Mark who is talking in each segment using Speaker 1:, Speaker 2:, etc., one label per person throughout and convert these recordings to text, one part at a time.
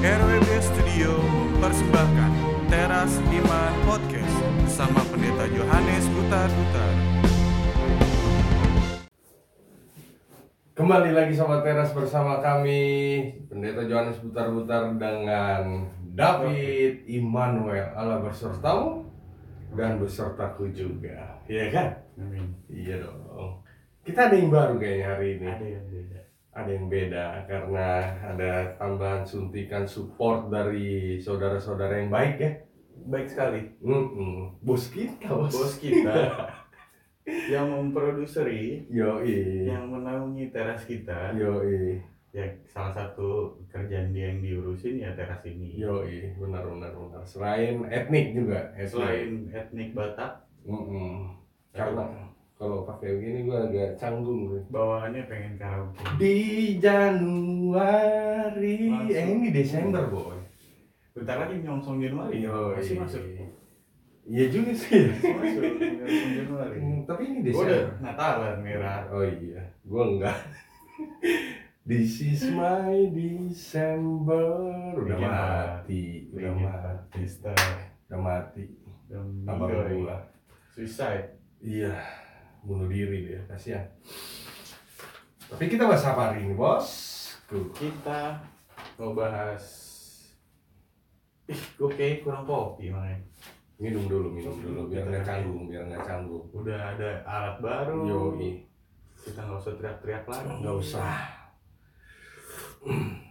Speaker 1: RWB Studio mempersembahkan Teras Iman Podcast bersama Pendeta Yohanes Butar Butar.
Speaker 2: Kembali lagi Sobat Teras bersama kami Pendeta Johannes Butar-Butar dengan David Immanuel Allah bersertamu dan besertaku juga Iya kan?
Speaker 3: Amin.
Speaker 2: Iya dong Kita ada yang baru kayaknya hari ini
Speaker 3: Ada yang beda.
Speaker 2: Ada yang beda karena ada tambahan suntikan support dari saudara-saudara yang baik ya
Speaker 3: Baik sekali.
Speaker 2: Mm-mm. Bos kita bos,
Speaker 3: Bos kita yang memproduseri,
Speaker 2: Yoi
Speaker 3: yang menaungi teras kita,
Speaker 2: Yoi
Speaker 3: ya salah satu kerjaan dia yang diurusin ya teras ini.
Speaker 2: Yoi benar benar benar Selain etnik juga etnik.
Speaker 3: Selain etnik Batak,
Speaker 2: Mm-mm. Karena kalau pakai begini gue agak canggung gue.
Speaker 3: bawaannya pengen karaoke.
Speaker 2: Di Januari,
Speaker 3: Masuk.
Speaker 2: eh ini Desember boy.
Speaker 3: Bentar lagi nyongsong Januari.
Speaker 2: Yo,
Speaker 3: Masih masuk.
Speaker 2: Iya juga sih.
Speaker 3: Masih masuk nyongsong Januari.
Speaker 2: Hmm, Tapi ini
Speaker 3: Gue udah
Speaker 2: Desember.
Speaker 3: Natalan merah.
Speaker 2: Oh iya, gue enggak. This is my December. Udah
Speaker 3: Bikin
Speaker 2: mati, udah mati, udah mati.
Speaker 3: Dan
Speaker 2: Abang
Speaker 3: Minggu
Speaker 2: gua.
Speaker 3: Suicide.
Speaker 2: Iya, bunuh diri dia, kasihan. Tapi kita bahas apa hari ini, bos? Tuh.
Speaker 3: Kita mau bahas Ih, gue kayak kurang kopi makanya
Speaker 2: Minum dulu, minum dulu, biar nggak canggung, biar nggak canggung.
Speaker 3: Udah ada alat baru
Speaker 2: Yoi,
Speaker 3: Kita nggak usah teriak-teriak lagi
Speaker 2: nggak usah.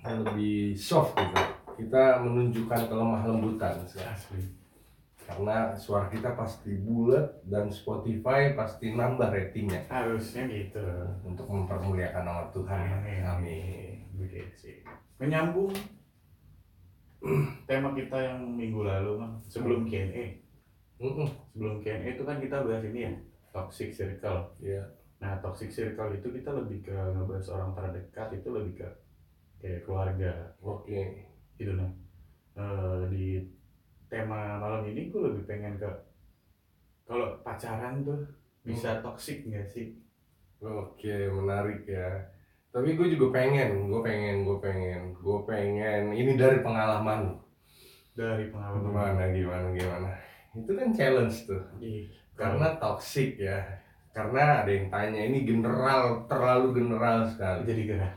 Speaker 2: Lebih soft kita. Kita menunjukkan kelemah lembutan sekarang.
Speaker 3: Asli
Speaker 2: Karena suara kita pasti bulat dan Spotify pasti nambah ratingnya
Speaker 3: Harusnya gitu
Speaker 2: untuk mempermuliakan nama Tuhan.
Speaker 3: Amin
Speaker 2: Amin.
Speaker 3: Begitu sih Menyambung Tema kita yang minggu lalu Mang. Sebelum Q&A
Speaker 2: Mm-mm.
Speaker 3: Sebelum Q&A itu kan kita bahas ini ya Toxic Circle
Speaker 2: Iya.
Speaker 3: Nah toxic circle itu kita lebih ke ngebahas orang terdekat Itu lebih ke kayak keluarga
Speaker 2: Oke.
Speaker 3: gitu nah Eh, di tema malam ini gue lebih pengen ke kalau pacaran tuh bisa toxic nggak sih
Speaker 2: Oke, menarik ya. Tapi gue juga pengen, gue pengen, gue pengen, gue pengen. Ini dari pengalaman.
Speaker 3: dari pengalaman
Speaker 2: Gimana, gimana, gimana. Itu kan challenge tuh.
Speaker 3: Ih,
Speaker 2: Karena toxic ya. Karena ada yang tanya, ini general, terlalu general sekali.
Speaker 3: jadi gerah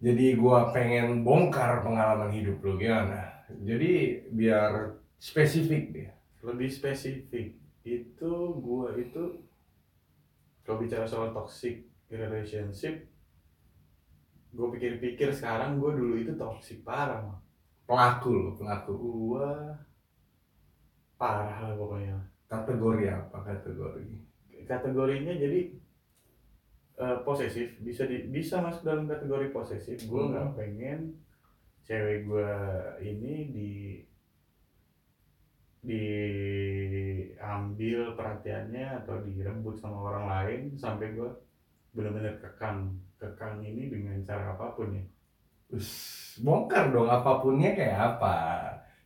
Speaker 2: Jadi gue pengen bongkar pengalaman hidup lo gimana. Jadi biar spesifik deh.
Speaker 3: lebih spesifik itu gue itu kalau bicara soal toxic relationship gue pikir-pikir sekarang gue dulu itu toxic parah mah
Speaker 2: Pelaku lo, pelaku.
Speaker 3: gue parah lah pokoknya
Speaker 2: Kategori apa kategori?
Speaker 3: kategorinya jadi eh, posesif bisa di, bisa masuk dalam kategori posesif gue
Speaker 2: Hmm.
Speaker 3: nggak pengen cewek gue ini di diambil perhatiannya atau direbut sama orang lain sampai gue benar-benar kekang kekang ini dengan cara apa pun ya
Speaker 2: Terus bongkar dong apapunnya kayak apa?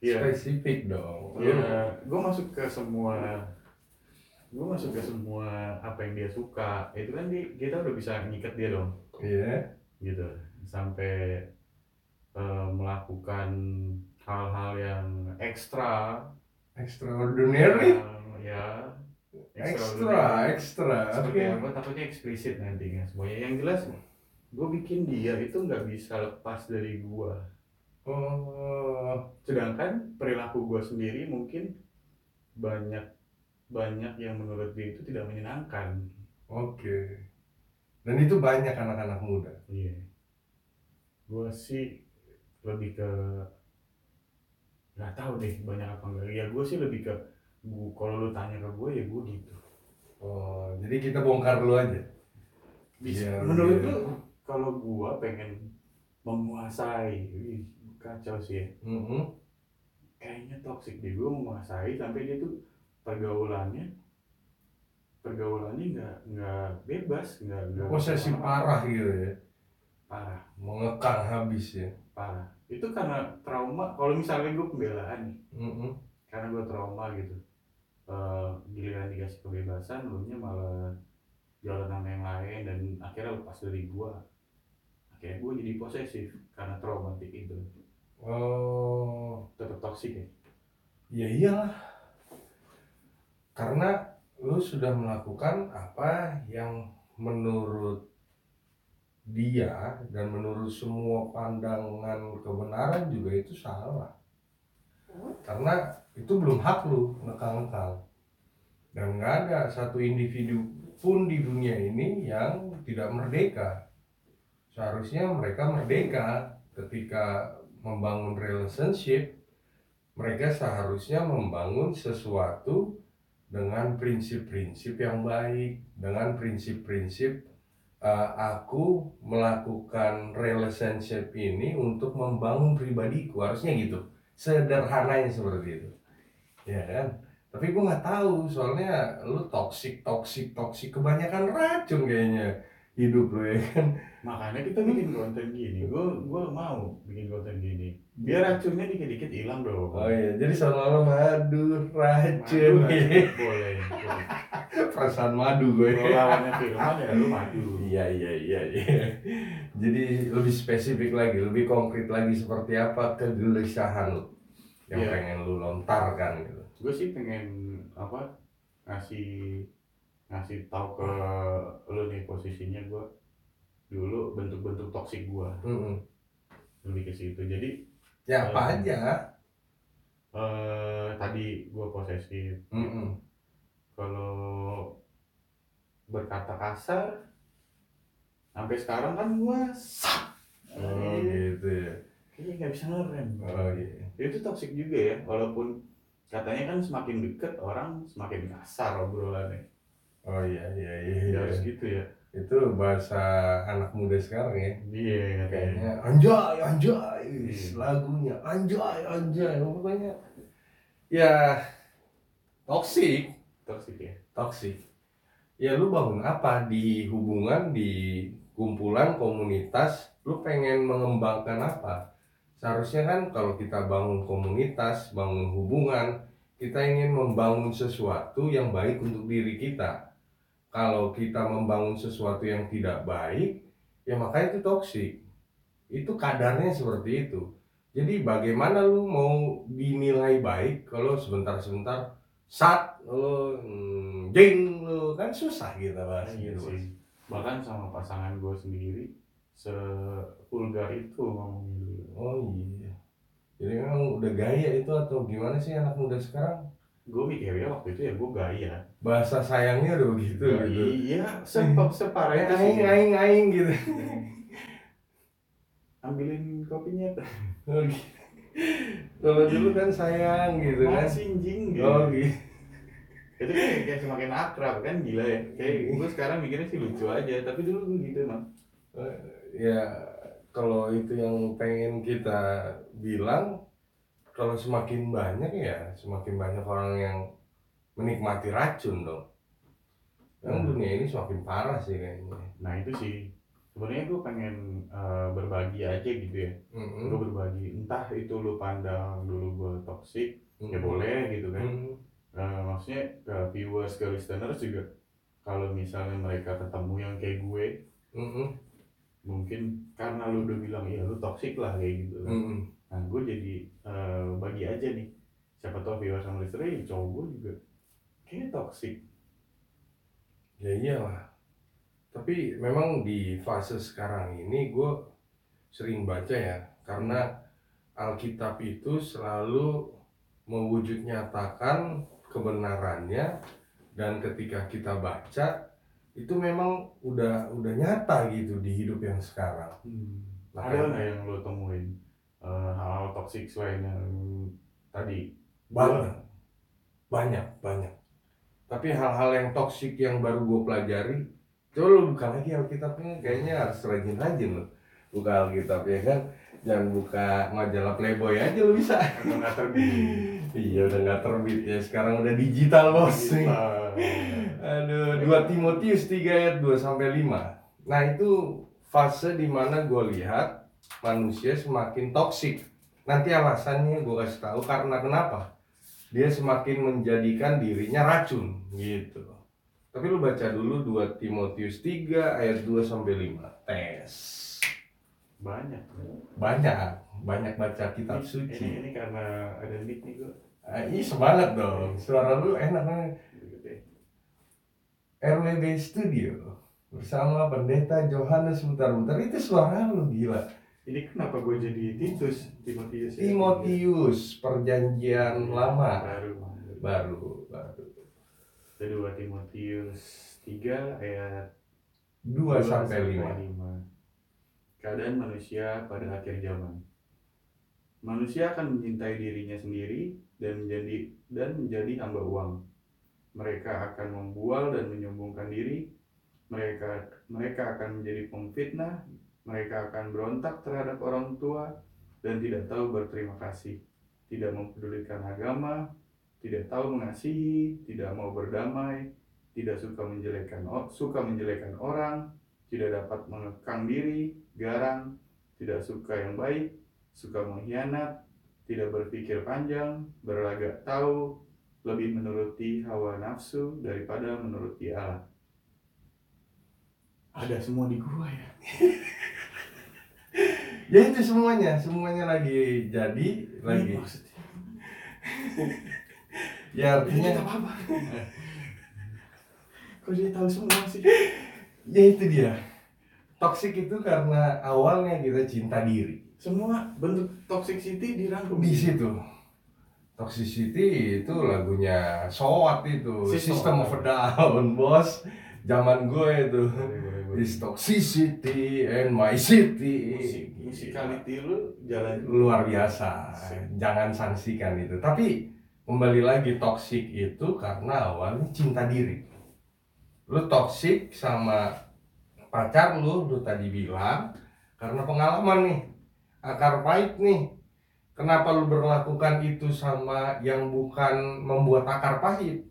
Speaker 3: Iya.
Speaker 2: Spesifik dong.
Speaker 3: ya gue masuk ke semua gue masuk ke semua apa yang dia suka itu kan di, kita udah bisa ngikat dia dong
Speaker 2: Iya.
Speaker 3: gitu sampai eh, melakukan hal-hal yang ekstra
Speaker 2: Extraordinary.
Speaker 3: yang ya
Speaker 2: Ekstra, ekstra.
Speaker 3: seperti
Speaker 2: Oke.
Speaker 3: apa takutnya eksplisit nantinya semuanya yang jelas gue bikin dia itu nggak bisa lepas dari gue
Speaker 2: Oh,
Speaker 3: sedangkan perilaku gue sendiri mungkin banyak banyak yang menurut dia itu tidak menyenangkan
Speaker 2: oke. Dan itu banyak anak-anak muda.
Speaker 3: iya gue sih lebih ke nggak tahu deh banyak apa enggak ya gue sih lebih ke gua, kalau lu tanya ke gue ya gue gitu
Speaker 2: Oh, jadi kita bongkar dulu aja.
Speaker 3: bisa
Speaker 2: Iya,
Speaker 3: menurut
Speaker 2: iya.
Speaker 3: lu kalau gue pengen menguasai kacau sih ya
Speaker 2: Mhm.
Speaker 3: kayaknya toxic deh gue menguasai sampai dia tuh pergaulannya pergaulannya nggak nggak bebas nggak nggak
Speaker 2: Posesif parah gitu ya.
Speaker 3: parah
Speaker 2: Mengekang habis ya.
Speaker 3: parah itu karena trauma. Kalau misalnya gue pembelaan nih.
Speaker 2: Mhm.
Speaker 3: karena gue trauma gitu. Eh, giliran dikasih kebebasan lu nya malah jalan sama yang lain dan akhirnya lepas dari gue akhirnya gue jadi posesif karena traumatik itu.
Speaker 2: Oh,
Speaker 3: tetap toksik ya?
Speaker 2: Ya iyalah. Karena lu sudah melakukan apa yang menurut dia dan menurut semua pandangan kebenaran juga itu salah. Karena itu belum hak lu ngekang-ngekang. Dan nggak ada satu individu pun di dunia ini yang tidak merdeka. Seharusnya mereka merdeka ketika membangun relationship. Mereka seharusnya membangun sesuatu dengan prinsip-prinsip yang baik, dengan prinsip-prinsip uh, aku melakukan relationship ini untuk membangun pribadiku harusnya gitu. Sederhananya seperti itu. Ya kan? Tapi gue nggak tahu soalnya lu toksik toksik toksik kebanyakan racun kayaknya hidup lu ya kan?
Speaker 3: Makanya kita bikin konten gini. Gue gue mau bikin konten gini. Biar racunnya dikit-dikit hilang dong
Speaker 2: oh iya jadi seolah-olah madu racun.
Speaker 3: Madu, racun, boleh boleh.
Speaker 2: Perasaan madu gue
Speaker 3: kalau lawannya firman ya lu madu
Speaker 2: Iya iya iya iya. Jadi lebih spesifik lagi, lebih konkret lagi seperti apa kegelisahan lu yang
Speaker 3: Iya.
Speaker 2: pengen lu lontarkan gitu.
Speaker 3: gue sih pengen apa ngasih ngasih tahu ke lu nih posisinya gue dulu bentuk-bentuk toksik gue
Speaker 2: Mm-mm.
Speaker 3: lebih ke situ jadi
Speaker 2: Ya apa
Speaker 3: Hmm.
Speaker 2: aja.
Speaker 3: eh tadi gue posesif
Speaker 2: Mm-mm.
Speaker 3: Kalau berkata kasar sampai sekarang kan gue
Speaker 2: Oh gitu ya.
Speaker 3: kayaknya nggak bisa ngerem
Speaker 2: Oh iya.
Speaker 3: itu toksik juga ya walaupun katanya kan semakin deket orang semakin kasar obrolannya
Speaker 2: Oh iya iya iya.
Speaker 3: ya
Speaker 2: iya.
Speaker 3: harus gitu ya
Speaker 2: Itu bahasa anak muda sekarang ya.
Speaker 3: iya katanya
Speaker 2: Kayaknya anjay anjay
Speaker 3: Iya.
Speaker 2: lagunya anjay anjay pokoknya ya toksik
Speaker 3: toksik ya?
Speaker 2: Toksik ya lu bangun apa? Di hubungan di kumpulan komunitas lu pengen mengembangkan apa? Seharusnya kan kalau kita bangun komunitas bangun hubungan kita ingin membangun sesuatu yang baik untuk diri kita. Kalau kita membangun sesuatu yang tidak baik ya makanya itu toksik itu kadarnya seperti itu. Jadi bagaimana lu mau dinilai baik kalau sebentar-sebentar sat lu hmm, jeng lu kan susah gitu bahas
Speaker 3: Iya
Speaker 2: gitu
Speaker 3: sih. Bahkan sama pasangan gue sendiri sevulgar itu ngomongnya dulu.
Speaker 2: oh iya jadi memang udah gaya itu atau gimana sih anak muda sekarang
Speaker 3: Gue mikirnya waktu itu ya gue gaya.
Speaker 2: bahasa sayangnya udah begitu gitu
Speaker 3: Iya, sempat separah itu
Speaker 2: aing aing aing gitu
Speaker 3: Ambilin kopinya.
Speaker 2: Oh, gitu. kalau dulu kan sayang gitu kan
Speaker 3: Masih anjing gitu.
Speaker 2: oh gitu
Speaker 3: Itu kayak, kayak semakin akrab kan gila ya. Kayak gue sekarang mikirnya sih lucu aja, tapi dulu gue gitu emang.
Speaker 2: ya kalau itu yang pengen kita bilang kalau semakin banyak ya semakin banyak orang yang menikmati racun dong yang
Speaker 3: Hmm.
Speaker 2: dunia ini semakin parah sih kayaknya
Speaker 3: Nah itu sih. Sebenarnya gue pengen eh, berbagi aja gitu ya.
Speaker 2: Mm-mm.
Speaker 3: Gue berbagi. Entah itu lu pandang dulu gue toxic, ya
Speaker 2: Mm-mm.
Speaker 3: boleh gitu kan.
Speaker 2: Mm-mm.
Speaker 3: Nah, maksudnya ke viewers, ke listeners juga kalau misalnya mereka ketemu yang kayak gue
Speaker 2: Mm-mm.
Speaker 3: mungkin karena lu udah bilang iya lu toxic lah kayak gitu kan.
Speaker 2: Mm-mm.
Speaker 3: Nah gue jadi eh, bagi aja nih siapa tau viewers sama listener ya cowok gue juga kayaknya toxic.
Speaker 2: ya iyalah tapi memang di fase sekarang ini gue sering baca ya karena Alkitab itu selalu mewujud nyatakan kebenarannya dan ketika kita baca itu memang udah udah nyata gitu di hidup yang sekarang.
Speaker 3: Ada nggak yang lo temuin eh, hal-hal toxic selain yang tadi?
Speaker 2: banyak banyak banyak. Tapi hal-hal yang toksik yang baru gue pelajari coba lu buka lagi Alkitabnya kayaknya harus rajin-rajin lo buka Alkitab ya kan? Jangan buka majalah Playboy aja lu bisa.
Speaker 3: Nggak terbit?
Speaker 2: iya udah nggak terbit ya. Sekarang udah digital bos.
Speaker 3: Kita,
Speaker 2: aduh 2 Timotius 3 ayat 2 sampai 5 nah itu fase di mana gue lihat manusia semakin toksik. Nanti alasannya gue kasih tahu karena kenapa? Dia semakin menjadikan dirinya racun gitu. Tapi lu baca dulu 2 Timotius 3 ayat 2 sampai 5 tes
Speaker 3: banyak.
Speaker 2: Banyak. Banyak baca kitab
Speaker 3: ini,
Speaker 2: suci.
Speaker 3: ini, ini karena ada mic nih gue
Speaker 2: Ah, Ih semangat dong. Suara lu enak banget. RWB Studio. Bersama pendeta Johannes Mutar-Mutar. Itu suara lu gila.
Speaker 3: Ini kenapa gue jadi Titus? Timotius ya?
Speaker 2: Timotius perjanjian lama.
Speaker 3: Baru.
Speaker 2: Baru baru.
Speaker 3: Kedua Timotius 3 ayat
Speaker 2: 2
Speaker 3: 2
Speaker 2: sampai 5
Speaker 3: 5. Keadaan manusia pada akhir zaman. Manusia akan mencintai dirinya sendiri dan menjadi dan menjadi hamba uang. Mereka akan membual dan menyombongkan diri. Mereka mereka akan menjadi pemfitnah. Mereka akan berontak terhadap orang tua dan tidak tahu berterima kasih. Tidak mempedulikan agama, tidak tahu mengasihi, tidak mau berdamai, tidak suka menjelekkan suka menjelekkan orang, tidak dapat mengekang diri, garang, tidak suka yang baik, suka mengkhianat, tidak berpikir panjang, berlagak tahu, lebih menuruti hawa nafsu daripada menuruti Allah. Ada semua di gua ya.
Speaker 2: ya itu semuanya semuanya lagi jadi lagi
Speaker 3: Ini maksudnya.
Speaker 2: ya artinya
Speaker 3: apa apa? Kok dia tahu semua sih?
Speaker 2: ya itu dia toxic itu karena awalnya kita cinta diri.
Speaker 3: Semua bentuk toxicity dirangkum.
Speaker 2: Di situ. Toxicity itu lagunya Sowat itu.
Speaker 3: System
Speaker 2: System
Speaker 3: of
Speaker 2: a Down bos. Zaman gue itu. This toxicity and my city.
Speaker 3: Musik, musikality lu jalan.
Speaker 2: Luar biasa. Jangan sanksikan itu. Tapi kembali lagi toxic itu karena awalnya cinta diri. Lu toxic sama pacar lu lu tadi bilang karena pengalaman nih akar pahit nih. Kenapa lu berlakukan itu sama yang bukan membuat akar pahit?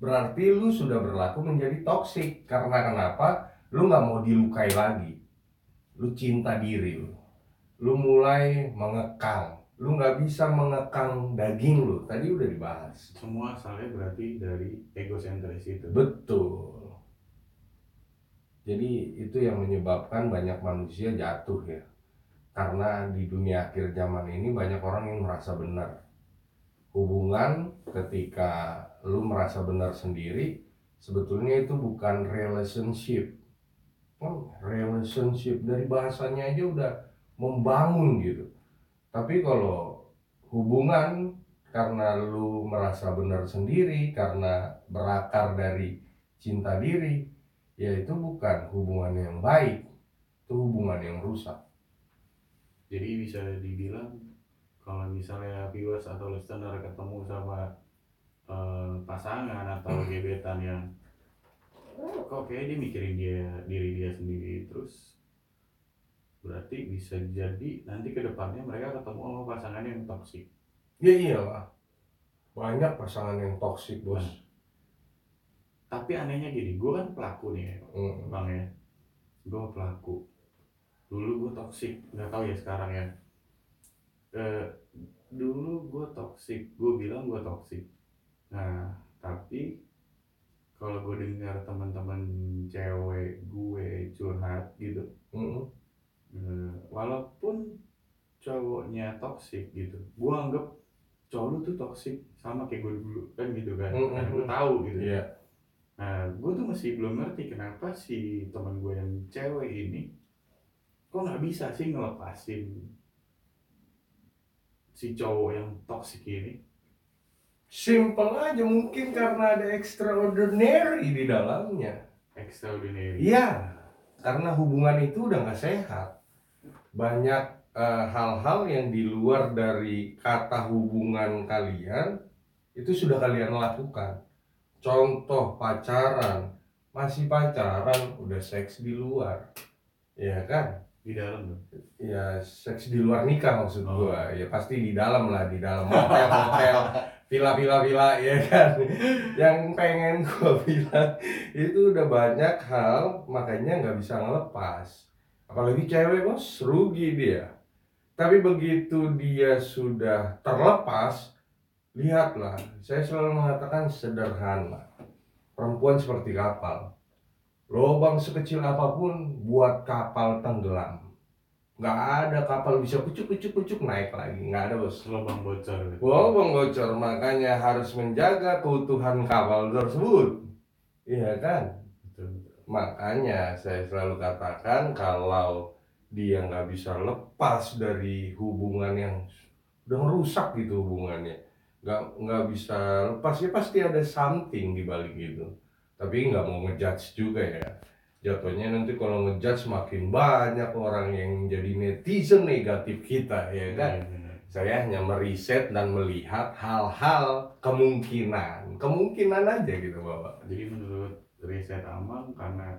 Speaker 2: Berarti lu sudah berlaku menjadi toxic karena kenapa? Lu nggak mau dilukai lagi. Lu cinta diri lu. Lu mulai mengekang. Lu nggak bisa mengekang daging lu. Tadi udah dibahas.
Speaker 3: Semua asalnya berarti dari egosentris itu.
Speaker 2: betul jadi itu yang menyebabkan banyak manusia jatuh ya. Karena di dunia akhir zaman ini banyak orang yang merasa benar. Hubungan ketika lu merasa benar sendiri sebetulnya itu bukan relationship. Oh, relationship dari bahasanya aja udah membangun gitu. Tapi kalau hubungan karena lu merasa benar sendiri karena berakar dari cinta diri ya itu bukan hubungan yang baik itu hubungan yang rusak.
Speaker 3: Jadi bisa dibilang kalau misalnya viewers atau listener ketemu sama eh, pasangan atau gebetan yang "Oh, kok kayak dia mikirin dia diri dia sendiri? Terus berarti bisa jadi nanti ke depannya mereka ketemu sama pasangan yang toksik.
Speaker 2: ya iyalah. Banyak pasangan yang toksik bos
Speaker 3: Tapi anehnya gini, gue kan pelaku nih,
Speaker 2: Mm.
Speaker 3: bang ya. Gue pelaku. Dulu gue toksik, nggak tahu ya sekarang ya. Eh, dulu gue toksik, gue bilang gue toksik. Nah, tapi kalau gue dengar teman-teman cewek gue curhat gitu,
Speaker 2: Mm.
Speaker 3: eh, walaupun cowoknya toksik gitu, gue anggap cowok lu tuh toksik sama kayak gue dulu kan gitu kan,
Speaker 2: Mm,
Speaker 3: karena
Speaker 2: mm,
Speaker 3: gue
Speaker 2: mm.
Speaker 3: tahu gitu.
Speaker 2: Iya.
Speaker 3: Nah, gue tuh masih belum ngerti kenapa si teman gue yang cewek ini kok nggak bisa sih ngelepasin si cowok yang toksik ini.
Speaker 2: Simple aja mungkin karena ada extraordinary di dalamnya.
Speaker 3: Extraordinary.
Speaker 2: Iya, karena hubungan itu udah nggak sehat. Banyak eh, hal-hal yang di luar dari kata hubungan kalian itu sudah kalian lakukan. Contoh pacaran, masih pacaran udah seks di luar, ya kan?
Speaker 3: Di dalam.
Speaker 2: Ya seks di luar nikah maksud
Speaker 3: Oh.
Speaker 2: gua. Ya pasti di dalam lah, di dalam hotel-hotel, villa-villa-villa ya kan. Yang pengen gua bilang itu udah banyak hal makanya nggak bisa ngelepas. Apalagi cewek bos, rugi dia. Tapi begitu dia sudah terlepas, lihatlah. Saya selalu mengatakan sederhana. Perempuan seperti kapal. Lobang sekecil apa pun buat kapal tenggelam. nggak ada kapal bisa kucuk kucuk kucuk naik lagi nggak ada bos
Speaker 3: lubang bocor gitu.
Speaker 2: Wow, Bang Gocor, makanya harus menjaga keutuhan kapal tersebut. Iya kan?
Speaker 3: Betul.
Speaker 2: Makanya saya selalu katakan kalau dia nggak bisa lepas dari hubungan yang udah merusak gitu hubungannya, nggak nggak bisa lepas ya pasti ada something di balik itu. Tapi nggak mau ngejudge juga ya. Jatuhnya nanti kalau ngejudge makin banyak orang yang jadi netizen negatif kita ya kan.
Speaker 3: Iya, benar.
Speaker 2: Saya hanya meriset dan melihat hal-hal kemungkinan, kemungkinan aja gitu bapak.
Speaker 3: Jadi menurut riset Amang karena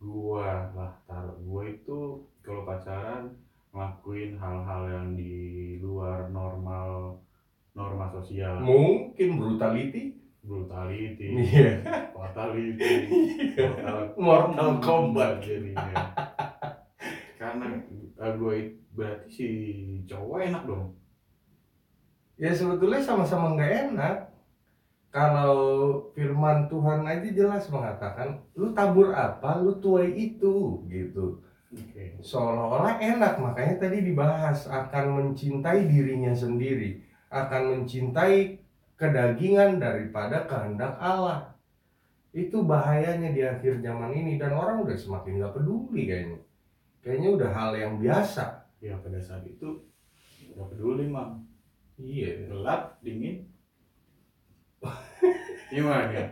Speaker 3: gua lah tar gua itu kalau pacaran ngelakuin hal-hal yang di luar normal norma sosial.
Speaker 2: Mungkin brutality,
Speaker 3: brutality.
Speaker 2: Iya,
Speaker 3: fatality. Mortal,
Speaker 2: Mortal Kombat.
Speaker 3: jadinya. Karena uh, gue berarti si cowok enak dong.
Speaker 2: Ya sebetulnya sama-sama nggak enak. Kalau firman Tuhan aja jelas mengatakan, lu tabur apa, lu tuai itu, gitu.
Speaker 3: oke.
Speaker 2: Seolah-olah enak, makanya tadi dibahas akan mencintai dirinya sendiri, akan mencintai kedagingan daripada kehendak Allah. Itu bahayanya di akhir zaman ini dan orang udah semakin nggak peduli kayaknya. Kayaknya udah hal yang biasa.
Speaker 3: ya pada saat itu nggak peduli mang
Speaker 2: Iya.
Speaker 3: gelap dingin gimana ya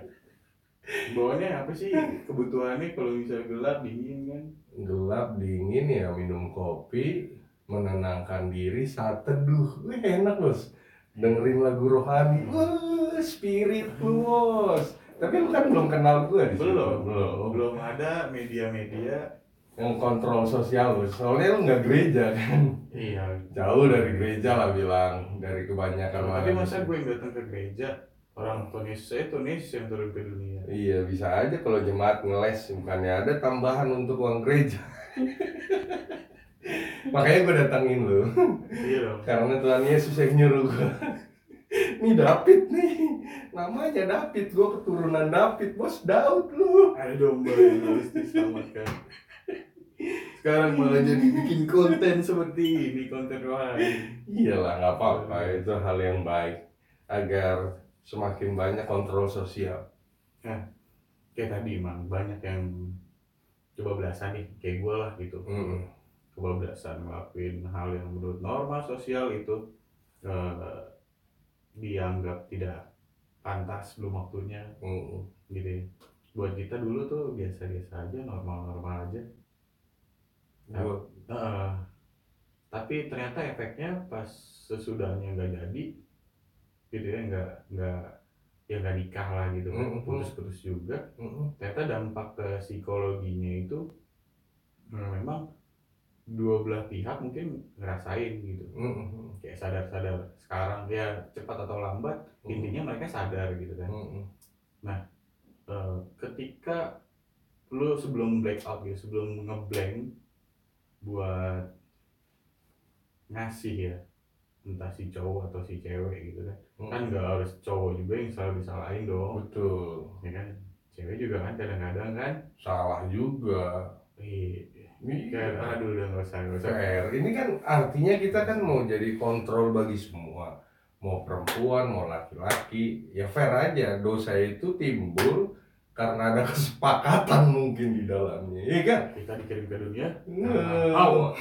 Speaker 3: bawahnya apa sih kebutuhannya kalau misalnya gelap dingin kan
Speaker 2: Gelap dingin ya minum kopi, menenangkan diri saat teduh. Wih enak bos. Dengerin lagu rohani. Wah spirit lu bos. Tapi lu kan belum kenal gue di
Speaker 3: belum
Speaker 2: belum.
Speaker 3: belum ada media-media
Speaker 2: Yang kontrol sosial bos. Soalnya lu nggak gereja kan.
Speaker 3: iya
Speaker 2: Jauh dari gereja lah bilang. Dari kebanyakan
Speaker 3: tapi
Speaker 2: orang.
Speaker 3: masa gue yang datang ke gereja orang tunis saya tunis yang turun ke dunia
Speaker 2: Iya bisa aja kalau jemaat ngeles bukannya ada tambahan untuk uang gereja. Makanya gue datangin lu.
Speaker 3: Iya dong.
Speaker 2: Karena Tuhan Yesus yang nyuruh gue. Nih David nih, namanya David, gue keturunan David, bos Daud lu.
Speaker 3: ada domba yang harus diselamatkan sekarang malah jadi bikin konten seperti ini konten rohani.
Speaker 2: Iyalah nggak apa-apa, itu hal yang baik. Agar semakin banyak kontrol sosial.
Speaker 3: kayak tadi emang banyak yang coba belasan nih. Kayak gue lah gitu.
Speaker 2: Mm-mm.
Speaker 3: Kebablasan ngelakuin hal yang menurut norma sosial itu eh, dianggap tidak pantas belum waktunya
Speaker 2: Mm-mm.
Speaker 3: gitu ya. buat kita dulu tuh biasa-biasa aja normal-normal aja
Speaker 2: Gua-
Speaker 3: Eh, tapi ternyata efeknya pas sesudahnya nggak jadi gitu ya nggak nggak ya nggak nikah lah gitu kan
Speaker 2: Mhm.
Speaker 3: putus-putus juga
Speaker 2: Mm-mm.
Speaker 3: ternyata dampak ke psikologinya itu eh, memang dua belah pihak mungkin ngerasain gitu
Speaker 2: Mm-mm.
Speaker 3: kayak sadar-sadar sekarang ya cepat atau lambat intinya mereka sadar gitu kan
Speaker 2: Mm-mm.
Speaker 3: Eh, ketika lu sebelum blackout gitu sebelum ngeblank buat ngasih ya entah si cowok atau si cewek gitu kan kan nggak harus cowok juga yang selalu disalahin dong
Speaker 2: Betul,
Speaker 3: ya kan cewek juga kan kadang-kadang kan
Speaker 2: salah juga. Iya.
Speaker 3: Kayak aduh udah nggak usah nggak usah
Speaker 2: fair. Ini kan artinya kita kan mau jadi kontrol bagi semua. Mau perempuan, mau laki-laki, ya fair aja. Dosa itu timbul karena ada kesepakatan mungkin di dalamnya, iya kan?
Speaker 3: kita dikirim ke dunia
Speaker 2: Nah.
Speaker 3: Hawa.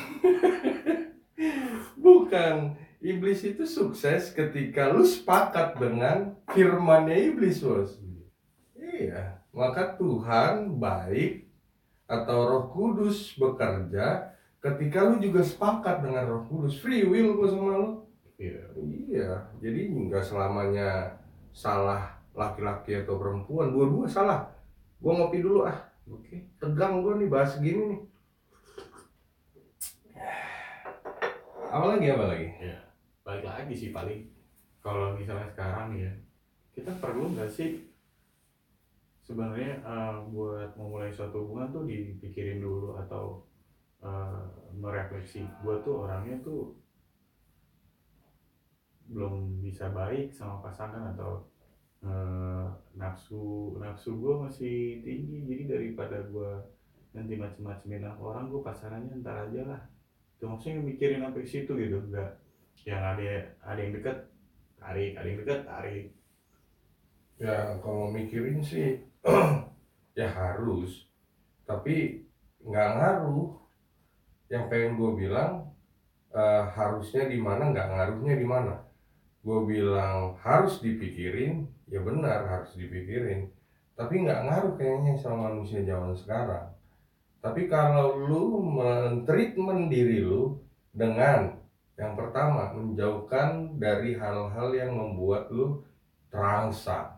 Speaker 2: Bukan. Iblis itu sukses ketika lu sepakat dengan firmannya iblis, bos. Iya. Maka Tuhan baik atau Roh Kudus bekerja ketika lu juga sepakat dengan Roh Kudus. Free will gua sama lu.
Speaker 3: Iya.
Speaker 2: Iya. Jadi nggak selamanya salah laki-laki atau perempuan. Dua-dua salah. Gua ngopi dulu ah.
Speaker 3: oke
Speaker 2: Tegang gua nih bahas gini nih. Apa lagi apa lagi?
Speaker 3: balik lagi sih paling kalau misalnya sekarang ya kita perlu nggak sih sebenarnya eh, buat memulai suatu hubungan tuh dipikirin dulu atau eh, merefleksi. Gue tuh orangnya tuh belum bisa baik sama pasangan atau eh, nafsu nafsu gue masih tinggi. Jadi daripada gue nanti macem-macemin orang gue pasarannya ntar aja lah. Itu maksudnya mikirin sampai situ gitu. Enggak yang ada ada yang deket tarik. Ada yang deket tarik.
Speaker 2: Ya kalau mikirin sih ya harus, tapi nggak ngaruh. Yang pengen gue bilang eh, harusnya di mana nggak ngaruhnya di mana. Gue bilang harus dipikirin, ya benar harus dipikirin. Tapi nggak ngaruh kayaknya sama manusia zaman sekarang. Tapi kalau lu mentreatment diri lu dengan yang pertama menjauhkan dari hal-hal yang membuat lu terangsang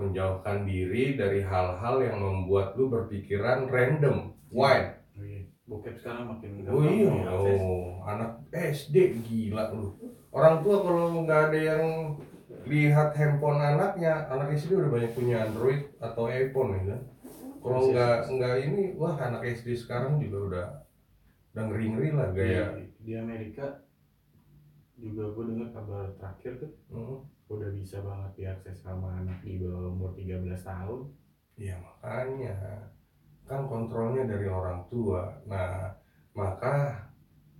Speaker 2: menjauhkan diri dari hal-hal yang membuat lu berpikiran random, wild.
Speaker 3: oh iya bokep sekarang makin
Speaker 2: Oh iya, oh, anak SD gila lu. Orang tua kalau nggak ada yang lihat handphone anaknya, anak SD udah banyak punya Android atau iPhone ya kan. Kalau
Speaker 3: Masih-
Speaker 2: nggak nggak ini, wah anak SD sekarang juga udah udah ngeri ngeri lah gaya.
Speaker 3: di, di Amerika juga gue dengar kabar terakhir tuh
Speaker 2: Hmm.
Speaker 3: udah bisa banget diakses sama anak di bawah umur 13 tahun
Speaker 2: Ya makanya kan kontrolnya dari orang tua. Nah maka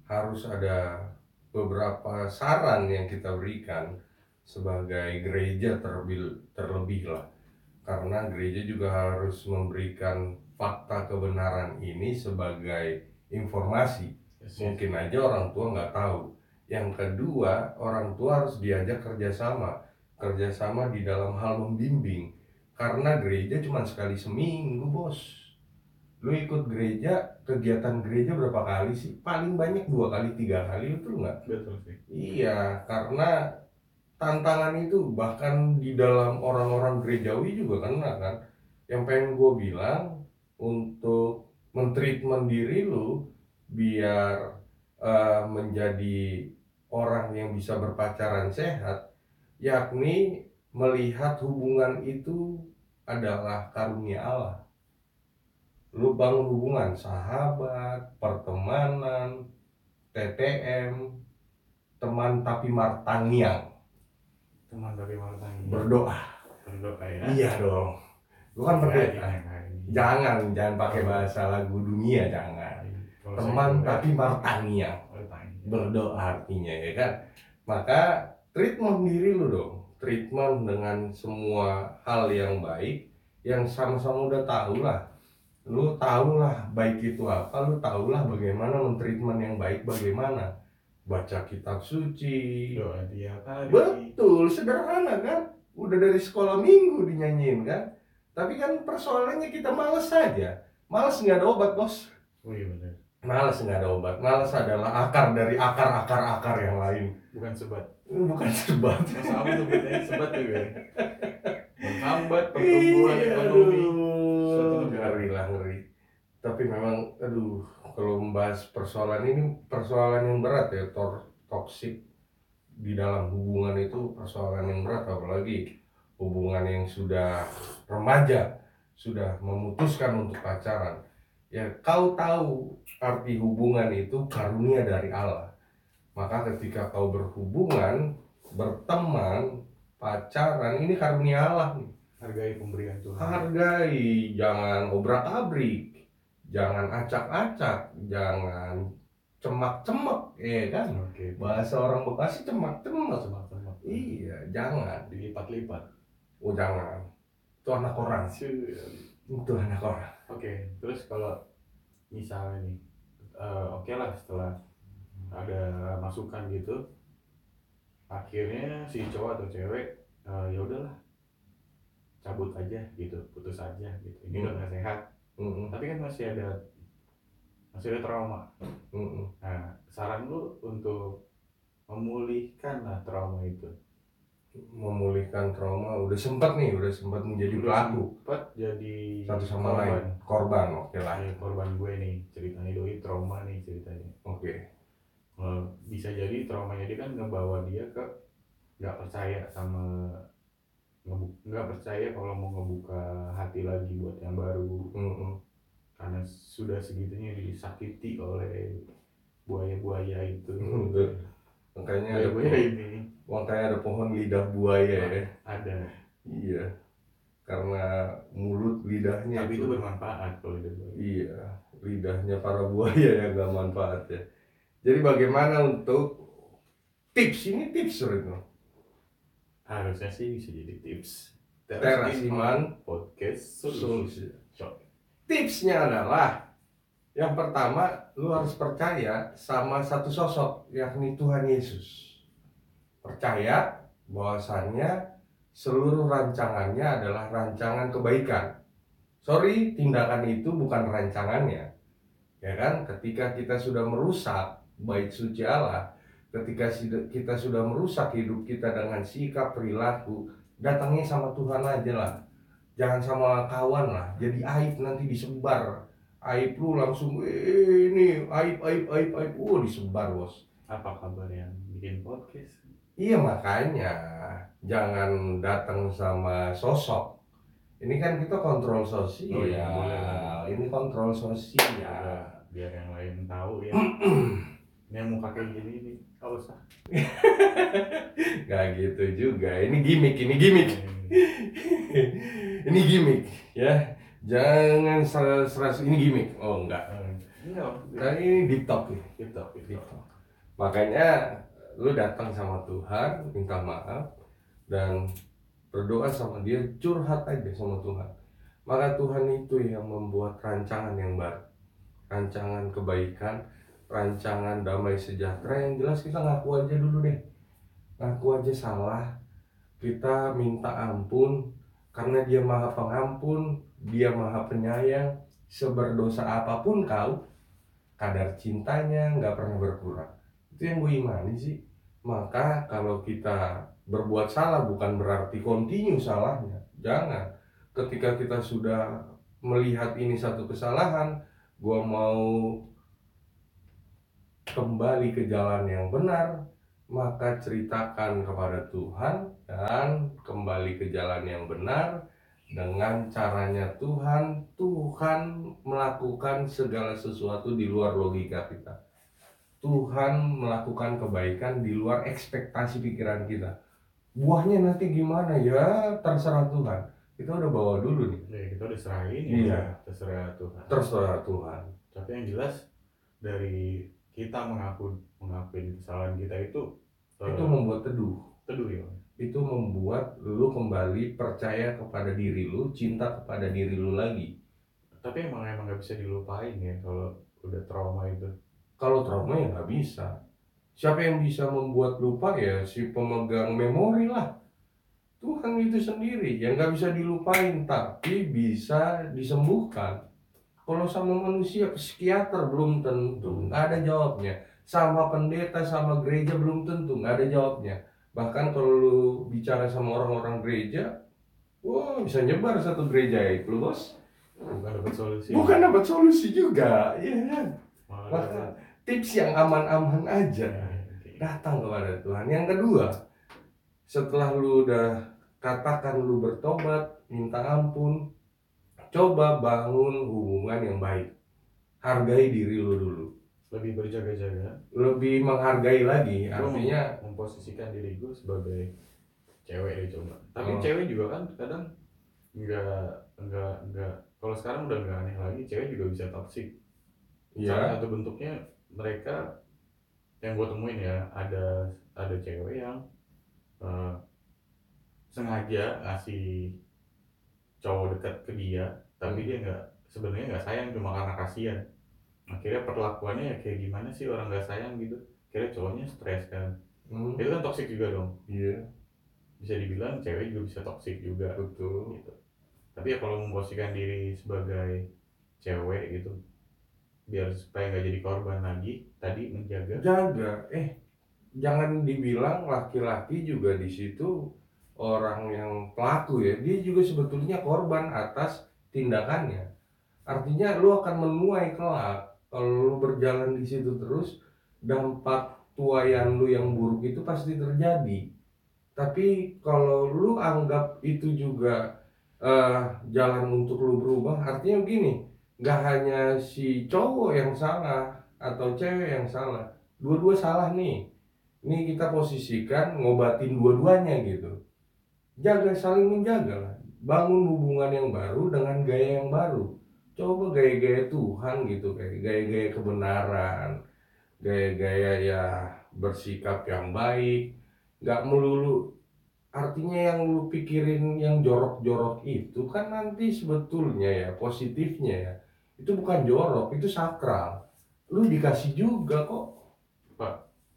Speaker 2: harus ada beberapa saran yang kita berikan sebagai gereja terlebih terlebih lah. Karena gereja juga harus memberikan fakta kebenaran ini sebagai informasi. Mungkin aja orang tua nggak tahu. Yang kedua, orang tua harus diajak kerjasama, kerjasama di dalam hal membimbing. Karena gereja cuma sekali seminggu, bos. Lu ikut gereja, kegiatan gereja berapa kali sih? Paling banyak dua kali, tiga kali, betul nggak?
Speaker 3: betul sih
Speaker 2: Iya, karena tantangan itu bahkan di dalam orang-orang gerejawi juga kena kan. Yang pengen gue bilang untuk mentreatment diri lu biar eh, menjadi orang yang bisa berpacaran sehat, yakni melihat hubungan itu adalah karunia Allah. Lu bangun hubungan sahabat, pertemanan, TTM, teman tapi martangiang.
Speaker 3: Teman dari Martani
Speaker 2: berdoa.
Speaker 3: Berdoa ya.
Speaker 2: Iya dong. Lu kan pakai
Speaker 3: Jangan, jangan.
Speaker 2: jangan jangan pakai bahasa lagu dunia jangan teman tapi martangiang
Speaker 3: Martani.
Speaker 2: berdoa artinya ya kan maka treatment diri lu dong treatment dengan semua hal yang baik yang sama-sama udah tahu lah lu tahu lah baik itu apa lu tahu lah bagaimana mentreatment yang baik bagaimana baca kitab suci
Speaker 3: doa tiap hari
Speaker 2: Betul, sederhana kan? Udah dari sekolah minggu dinyanyiin kan? Tapi kan persoalannya kita males saja. Males nggak ada obat bos.
Speaker 3: oh iya benar
Speaker 2: Males nggak ada obat. Males adalah akar dari akar-akar-akar yang lain.
Speaker 3: bukan sebat
Speaker 2: Bukan sebat.
Speaker 3: apa tuh bedanya sebat juga ya menghambat pertumbuhan ekonomi
Speaker 2: Iya, ngeri lah ngeri. Tapi memang, aduh, kalau membahas persoalan ini persoalan yang berat ya, tor toksik di dalam hubungan itu persoalan yang berat, apalagi hubungan yang sudah remaja, sudah memutuskan untuk pacaran. Ya, kau tahu arti hubungan itu karunia dari Allah. Maka ketika kau berhubungan, berteman, pacaran, ini karunia Allah nih.
Speaker 3: Hargai pemberian Tuhan.
Speaker 2: Hargai jangan obrak abrik jangan acak-acak jangan cemak-cemek ya kan?
Speaker 3: Oke.
Speaker 2: Bahasa orang Bekasi cemak-cemek
Speaker 3: semak-semak
Speaker 2: iya jangan.
Speaker 3: Dilipat-lipat.
Speaker 2: Oh jangan. Itu anak orang.
Speaker 3: Cuy.
Speaker 2: itu anak orang
Speaker 3: Oke, terus kalau misalnya nih, eh, oke lah setelah ada masukan gitu, akhirnya si cowok atau cewek eh, ya udahlah cabut aja gitu, putus aja gitu. Ini udah
Speaker 2: Hmm.
Speaker 3: gak sehat,
Speaker 2: Mm-mm,
Speaker 3: tapi kan masih ada masih ada trauma.
Speaker 2: mm-mm.
Speaker 3: Nah, saran lu untuk memulihkan lah trauma itu.
Speaker 2: memulihkan trauma udah sempat nih udah sempat menjadi
Speaker 3: Udah
Speaker 2: pelaku
Speaker 3: sempet jadi
Speaker 2: satu sama
Speaker 3: korban.
Speaker 2: lain korban oke lah.
Speaker 3: Kayak korban gue nih ceritanya doi trauma nih ceritanya.
Speaker 2: oke.
Speaker 3: Eh, bisa jadi traumanya dia kan ngebawa dia ke nggak percaya sama nggak percaya kalau mau ngebuka hati lagi buat yang baru.
Speaker 2: Mm-mm.
Speaker 3: karena sudah segitunya disakiti oleh buaya-buaya itu.
Speaker 2: Makanya ada
Speaker 3: buaya-buaya
Speaker 2: pohon,
Speaker 3: ini.
Speaker 2: makanya ada pohon lidah buaya ya.
Speaker 3: Ada.
Speaker 2: Iya, karena mulut lidahnya
Speaker 3: tapi itu bermanfaat kalau itu buaya
Speaker 2: Iya, lidahnya para buaya yang gak manfaat ya. Jadi bagaimana untuk tips ini tips Rino.
Speaker 3: harusnya sih bisa jadi tips
Speaker 2: Teras Iman
Speaker 3: podcast
Speaker 2: Solusi. Tipsnya adalah yang pertama lu harus percaya sama satu sosok yakni Tuhan Yesus. Percaya bahwasannya seluruh rancangannya adalah rancangan kebaikan. Sorry, tindakan itu bukan rancangannya. Ya kan? Ketika kita sudah merusak bait suci Allah, ketika kita sudah merusak hidup kita dengan sikap perilaku, datangnya sama Tuhan aja lah. Jangan sama kawan lah. Jadi aib nanti disebar. Aib lu langsung eh, ini aib aib aib aib. Wah, disebar, Bos.
Speaker 3: apa kabar yang bikin podcast
Speaker 2: Iya makanya jangan datang sama sosok. Ini kan kita kontrol sosial.
Speaker 3: Oh iya, boleh.
Speaker 2: Ini kontrol sosial.
Speaker 3: ya, biar yang lain tahu ya ini yang muka kayak gini nih gak usah
Speaker 2: Gak gitu juga. Ini gimmick, ini gimmick. ini gimmick ya. Jangan seras ini gimmick. Oh enggak.
Speaker 3: enggak
Speaker 2: Nah, ini deep talk nih.
Speaker 3: gitu gitu
Speaker 2: Makanya lu datang sama Tuhan, minta maaf dan berdoa sama dia, curhat aja sama Tuhan. Maka Tuhan itu yang membuat rancangan yang baru. Rancangan kebaikan, rancangan damai sejahtera yang jelas kita ngaku aja dulu deh. Ngaku aja salah. Kita minta ampun karena dia maha pengampun, dia maha penyayang. Seberdosa apa pun kau, kadar cintanya nggak pernah berkurang itu yang gue imani sih maka kalau kita berbuat salah bukan berarti continue salahnya. Jangan. Ketika kita sudah melihat ini satu kesalahan gue mau kembali ke jalan yang benar maka ceritakan kepada Tuhan dan kembali ke jalan yang benar. Dengan caranya Tuhan Tuhan melakukan segala sesuatu di luar logika kita Tuhan melakukan kebaikan di luar ekspektasi pikiran kita. Buahnya nanti gimana ya terserah Tuhan. Kita udah bawa dulu nih.
Speaker 3: ya kita udah serahin
Speaker 2: Iya.
Speaker 3: ya terserah Tuhan
Speaker 2: Terserah Tuhan.
Speaker 3: tapi yang jelas dari kita mengaku mengakuin kesalahan kita itu eh,
Speaker 2: Itu membuat teduh.
Speaker 3: teduh ya
Speaker 2: Itu membuat lu kembali percaya kepada diri lu, cinta kepada diri lu lagi.
Speaker 3: tapi emang emang nggak bisa dilupain ya kalau udah trauma itu
Speaker 2: Kalau trauma ya nggak bisa. Siapa yang bisa membuat lupa ya si pemegang memori lah. Tuhan itu sendiri yang nggak bisa dilupain tapi bisa disembuhkan. Kalau sama manusia psikiater belum tentu nggak ada jawabnya. Sama pendeta sama gereja belum tentu nggak ada jawabnya. Bahkan kalau lu bicara sama orang-orang gereja, wah bisa nyebar satu gereja itu bos.
Speaker 3: bukan dapat solusi
Speaker 2: Bukan dapat solusi juga, ya kan?
Speaker 3: malah dapat
Speaker 2: tips yang aman-aman aja
Speaker 3: ya,
Speaker 2: datang kepada Tuhan. Yang kedua, setelah lu udah katakan lu bertobat, minta ampun, coba bangun hubungan yang baik. Hargai diri lu dulu.
Speaker 3: lebih berjaga-jaga
Speaker 2: Lebih menghargai lagi, artinya
Speaker 3: mem- memposisikan diri gue sebagai cewek deh coba tapi
Speaker 2: Oh.
Speaker 3: cewek juga kan kadang nggak nggak nggak kalau sekarang udah nggak aneh lagi cewek juga bisa toxic salah
Speaker 2: ya,
Speaker 3: satu bentuknya mereka yang gue temuin ya ada ada cewek yang eh, sengaja ngasih cowok dekat ke dia tapi dia nggak sebenarnya nggak sayang cuma karena kasihan. Akhirnya perlakuannya ya kayak gimana sih orang nggak sayang gitu? Akhirnya cowoknya stres kan?
Speaker 2: Hmm,
Speaker 3: itu kan toxic juga dong.
Speaker 2: Iya,
Speaker 3: bisa dibilang cewek juga bisa toxic juga.
Speaker 2: Betul.
Speaker 3: gitu. Tapi ya kalau memposisikan diri sebagai cewek gitu biar supaya nggak jadi korban lagi tadi menjaga
Speaker 2: Jaga, eh jangan dibilang laki-laki juga di situ orang yang pelaku ya, dia juga sebetulnya korban atas tindakannya. Artinya lu akan menuai kelak kalau lu berjalan di situ terus dampak tuayan lu yang buruk itu pasti terjadi. Tapi kalau lu anggap itu juga eh, jalan untuk lu berubah, artinya begini, nggak hanya si cowok yang salah atau cewek yang salah, dua-dua salah nih. Ini kita posisikan ngobatin dua-duanya gitu. Jaga saling menjaga lah. Bangun hubungan yang baru dengan gaya yang baru. Coba gaya-gaya Tuhan gitu kayak gaya-gaya kebenaran. gaya-gaya ya bersikap yang baik nggak melulu artinya yang lu pikirin yang jorok-jorok itu kan nanti sebetulnya ya positifnya ya itu bukan jorok itu sakral. Lu dikasih juga kok.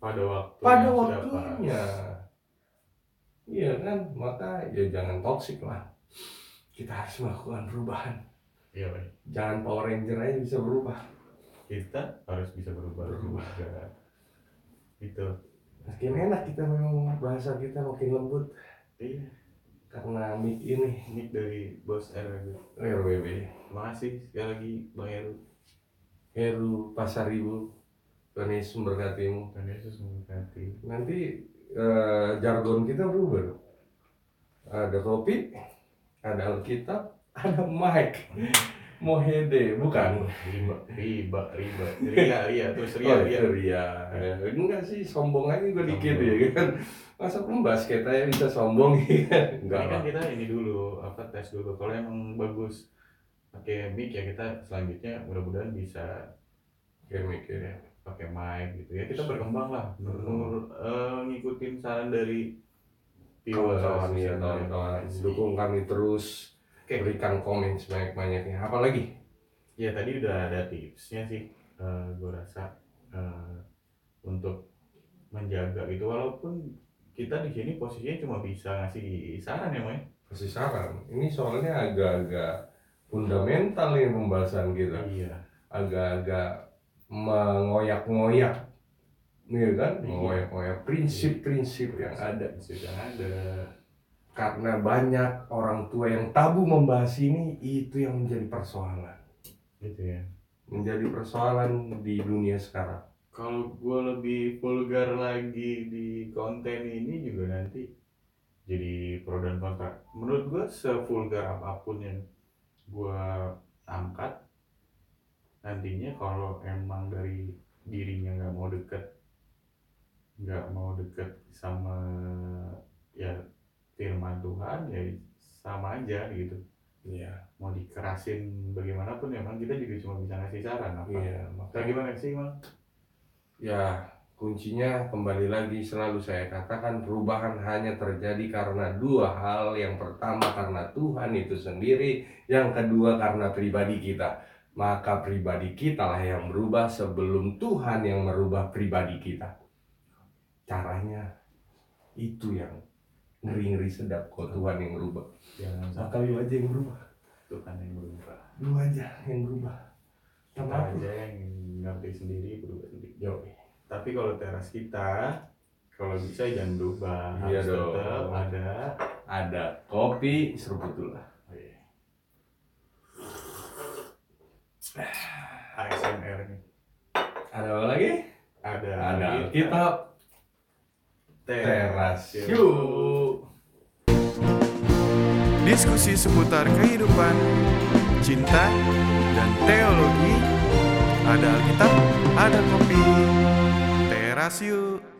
Speaker 3: Pada waktu
Speaker 2: pada
Speaker 3: yang sudah
Speaker 2: waktunya. iya kan maka ya jangan toksik lah. Kita harus melakukan perubahan.
Speaker 3: Iya Pak.
Speaker 2: jangan Power Ranger aja bisa berubah.
Speaker 3: Kita harus bisa berubah
Speaker 2: Berubah.
Speaker 3: juga. Itu.
Speaker 2: Makin enak kita memang bahasa kita makin lembut.
Speaker 3: Iya
Speaker 2: karena mic ini
Speaker 3: ini dari bos RW
Speaker 2: RWB
Speaker 3: makasih sekali lagi bang Heru.
Speaker 2: Heru Pasaribu Tuhan Yesus memberkatimu.
Speaker 3: Dan Yesus memberkati.
Speaker 2: Nanti eh, jargon kita berubah. Ada kopi ada Alkitab ada mic. Mohede bukan?
Speaker 3: Riba riba riba ria ria terus ria
Speaker 2: Oh,
Speaker 3: ria
Speaker 2: Ria. Enggak sih, sombong aja gue dikit ya kan. Masa pembasket aja bisa sombong ya kan? Enggak
Speaker 3: ini
Speaker 2: lah.
Speaker 3: kan kita ini dulu apa tes dulu kalau emang bagus pakai mic ya kita selanjutnya mudah-mudahan bisa
Speaker 2: Kayak mikir ya.
Speaker 3: pakai mic gitu ya kita berkembang lah
Speaker 2: Hmm.
Speaker 3: menurut eh, ngikutin saran dari
Speaker 2: Kawan-kawan ya, kawan-kawan. Dukung kami terus.
Speaker 3: Oke.
Speaker 2: Berikan komen sebanyak-banyaknya. Apa lagi?
Speaker 3: ya tadi udah ada tipsnya sih eh gue rasa eh, untuk menjaga gitu walaupun kita di sini posisinya cuma bisa ngasih saran ya Moy
Speaker 2: Kasih saran. Ini soalnya agak-agak fundamental nih pembahasan kita.
Speaker 3: iya
Speaker 2: Agak-agak mengoyak-ngoyak. Iya kan?
Speaker 3: Iya.
Speaker 2: Mengoyak-ngoyak prinsip-prinsip yang ada.
Speaker 3: sudah ada
Speaker 2: karena banyak orang tua yang tabu membahas ini itu yang menjadi persoalan
Speaker 3: gitu ya
Speaker 2: menjadi persoalan di dunia sekarang
Speaker 3: kalau gue lebih vulgar lagi di konten ini juga nanti jadi pro dan kontra. Menurut gue sevulgar apa pun yang gue angkat nantinya kalau emang dari dirinya nggak mau deket nggak mau deket sama ya firman Tuhan ya sama aja gitu.
Speaker 2: Iya.
Speaker 3: Mau dikerasin bagaimanapun emang kita juga cuma bisa ngasih saran apa?
Speaker 2: Iya
Speaker 3: Nah, gimana sih mang
Speaker 2: ya kuncinya kembali lagi selalu saya katakan perubahan hanya terjadi karena dua hal. Yang pertama karena Tuhan itu sendiri. Yang kedua karena pribadi kita. Maka pribadi kita lah yang berubah sebelum Tuhan yang merubah pribadi kita. Caranya itu yang ngeri-ngeri sedap kalau Tuhan yang berubah
Speaker 3: jangan
Speaker 2: maka
Speaker 3: sampai
Speaker 2: lu aja yang berubah.
Speaker 3: Tuhan yang berubah
Speaker 2: lu aja yang berubah
Speaker 3: kita aja yang ngerti sendiri berubah sendiri.
Speaker 2: Yo.
Speaker 3: tapi kalau teras kita kalau bisa jangan berubah.
Speaker 2: Iya
Speaker 3: harus
Speaker 2: dong.
Speaker 3: tetap ada
Speaker 2: ada kopi seruput dulu lah.
Speaker 3: ASMR nih.
Speaker 2: Ada apa lagi?
Speaker 3: Ada
Speaker 2: ada
Speaker 3: kita
Speaker 2: kitab teras. Yuk.
Speaker 1: Diskusi seputar kehidupan, cinta, dan teologi. Ada Alkitab, ada kopi. Teras yuk.